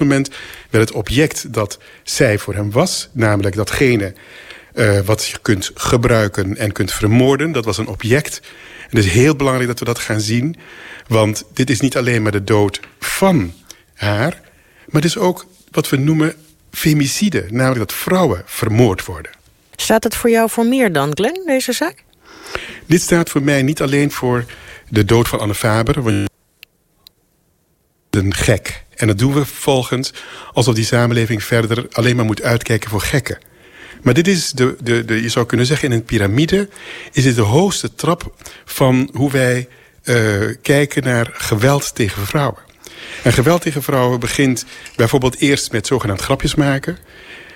moment werd het object dat zij voor hem was... namelijk datgene uh, wat je kunt gebruiken en kunt vermoorden... dat was een object. En het is heel belangrijk dat we dat gaan zien. Want dit is niet alleen maar de dood van haar... maar het is ook wat we noemen femicide. Namelijk dat vrouwen vermoord worden. Staat het voor jou voor meer dan, Glenn, deze zaak? Dit staat voor mij niet alleen voor de dood van Anne Faber... Want een gek. En dat doen we vervolgens alsof die samenleving verder alleen maar moet uitkijken voor gekken. Maar dit is, de, de, de, je zou kunnen zeggen, in een piramide... is dit de hoogste trap van hoe wij uh, kijken naar geweld tegen vrouwen. En geweld tegen vrouwen begint bijvoorbeeld eerst met zogenaamd grapjes maken.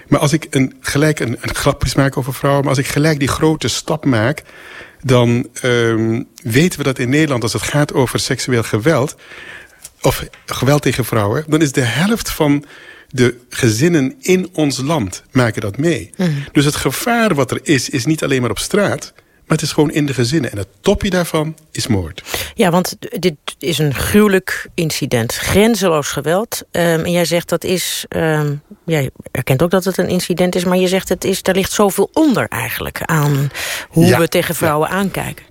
Maar als ik een, gelijk een, grapjes maak over vrouwen... maar als ik gelijk die grote stap maak... dan um, weten we dat in Nederland, als het gaat over seksueel geweld of geweld tegen vrouwen... dan is de helft van de gezinnen in ons land maken dat mee. Mhm. Dus het gevaar wat er is, is niet alleen maar op straat... maar het is gewoon in de gezinnen. En het topje daarvan is moord. Ja, want dit is een gruwelijk incident. Grenzeloos geweld. Um, en jij zegt dat is... Um, jij erkent ook dat het een incident is... maar je zegt het is, er ligt zoveel onder eigenlijk... aan hoe we tegen vrouwen aankijken.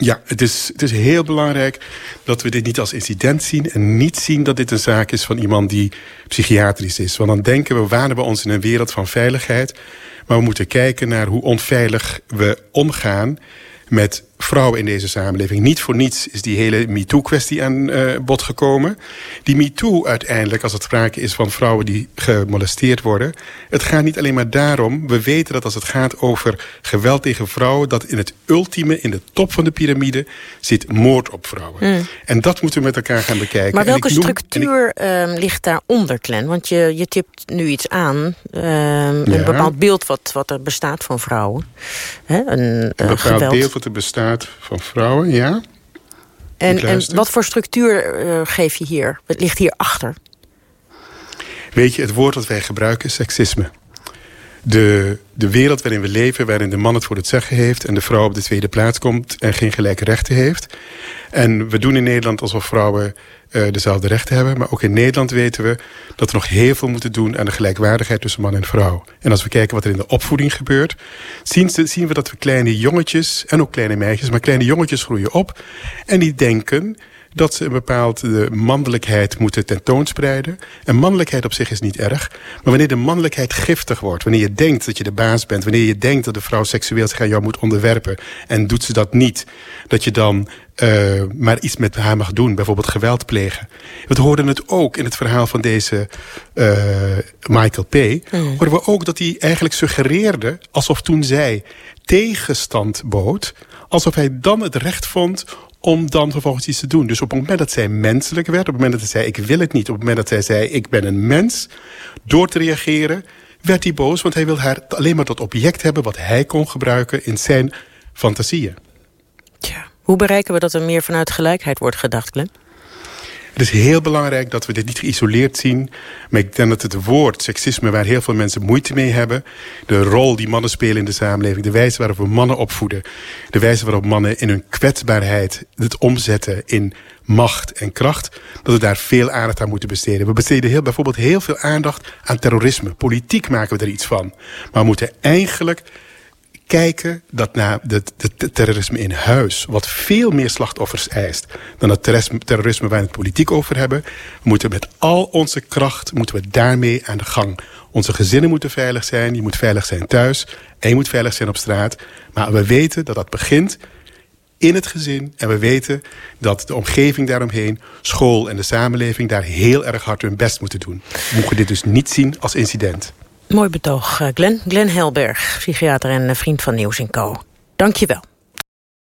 Ja, het is, het is heel belangrijk dat we dit niet als incident zien... en niet zien dat dit een zaak is van iemand die psychiatrisch is. Want dan denken we, wanen we ons in een wereld van veiligheid... maar we moeten kijken naar hoe onveilig we omgaan met vrouwen in deze samenleving. Niet voor niets is die hele MeToo-kwestie aan uh, bod gekomen. Die MeToo uiteindelijk, als het sprake is van vrouwen die gemolesteerd worden... het gaat niet alleen maar daarom. We weten dat als het gaat over geweld tegen vrouwen... dat in het ultieme, in de top van de piramide... zit moord op vrouwen. Mm. En dat moeten we met elkaar gaan bekijken. Maar welke structuur ik... uh, ligt daaronder, Glenn? Want je, je tipt nu iets aan. Uh, ja. Een bepaald beeld wat, wat er bestaat van vrouwen. Hè? Een, een bepaald geweld. beeld wat er bestaat van vrouwen, ja. En, en wat voor structuur uh, geef je hier? Wat ligt hier achter? Weet je, het woord dat wij gebruiken is seksisme. De, de wereld waarin we leven, waarin de man het voor het zeggen heeft... en de vrouw op de tweede plaats komt en geen gelijke rechten heeft. En we doen in Nederland alsof vrouwen uh, dezelfde rechten hebben. Maar ook in Nederland weten we dat we nog heel veel moeten doen... aan de gelijkwaardigheid tussen man en vrouw. En als we kijken wat er in de opvoeding gebeurt... zien, zien we dat we kleine jongetjes, en ook kleine meisjes... maar kleine jongetjes groeien op en die denken dat ze een bepaalde mannelijkheid moeten tentoonspreiden. En mannelijkheid op zich is niet erg. Maar wanneer de mannelijkheid giftig wordt... wanneer je denkt dat je de baas bent... wanneer je denkt dat de vrouw seksueel zich aan jou moet onderwerpen... en doet ze dat niet... dat je dan uh, maar iets met haar mag doen. Bijvoorbeeld geweld plegen. We hoorden het ook in het verhaal van deze uh, Michael P. Mm. hoorden we ook dat hij eigenlijk suggereerde... alsof toen zij tegenstand bood... alsof hij dan het recht vond om dan vervolgens iets te doen. Dus op het moment dat zij menselijk werd... op het moment dat zij zei ik wil het niet... op het moment dat zij zei ik ben een mens... door te reageren werd hij boos... want hij wil haar alleen maar tot object hebben... wat hij kon gebruiken in zijn fantasieën. Tja, hoe bereiken we dat er meer vanuit gelijkheid wordt gedacht, Glenn? Het is heel belangrijk dat we dit niet geïsoleerd zien. Maar ik denk dat het woord seksisme, waar heel veel mensen moeite mee hebben... de rol die mannen spelen in de samenleving... de wijze waarop we mannen opvoeden... de wijze waarop mannen in hun kwetsbaarheid het omzetten in macht en kracht... dat we daar veel aandacht aan moeten besteden. We besteden heel, bijvoorbeeld heel veel aandacht aan terrorisme. Politiek maken we er iets van. Maar we moeten eigenlijk kijken dat naar het terrorisme in huis... wat veel meer slachtoffers eist dan het terrorisme waar we het politiek over hebben... we moeten met al onze kracht moeten we daarmee aan de gang. Onze gezinnen moeten veilig zijn, je moet veilig zijn thuis... en je moet veilig zijn op straat. Maar we weten dat dat begint in het gezin. En we weten dat de omgeving daaromheen, school en de samenleving... daar heel erg hard hun best moeten doen. We moeten dit dus niet zien als incident. Mooi betoog, eh, Glenn. Glenn Helberg, psychiater en eh, vriend van Nieuws Co. Dank je wel.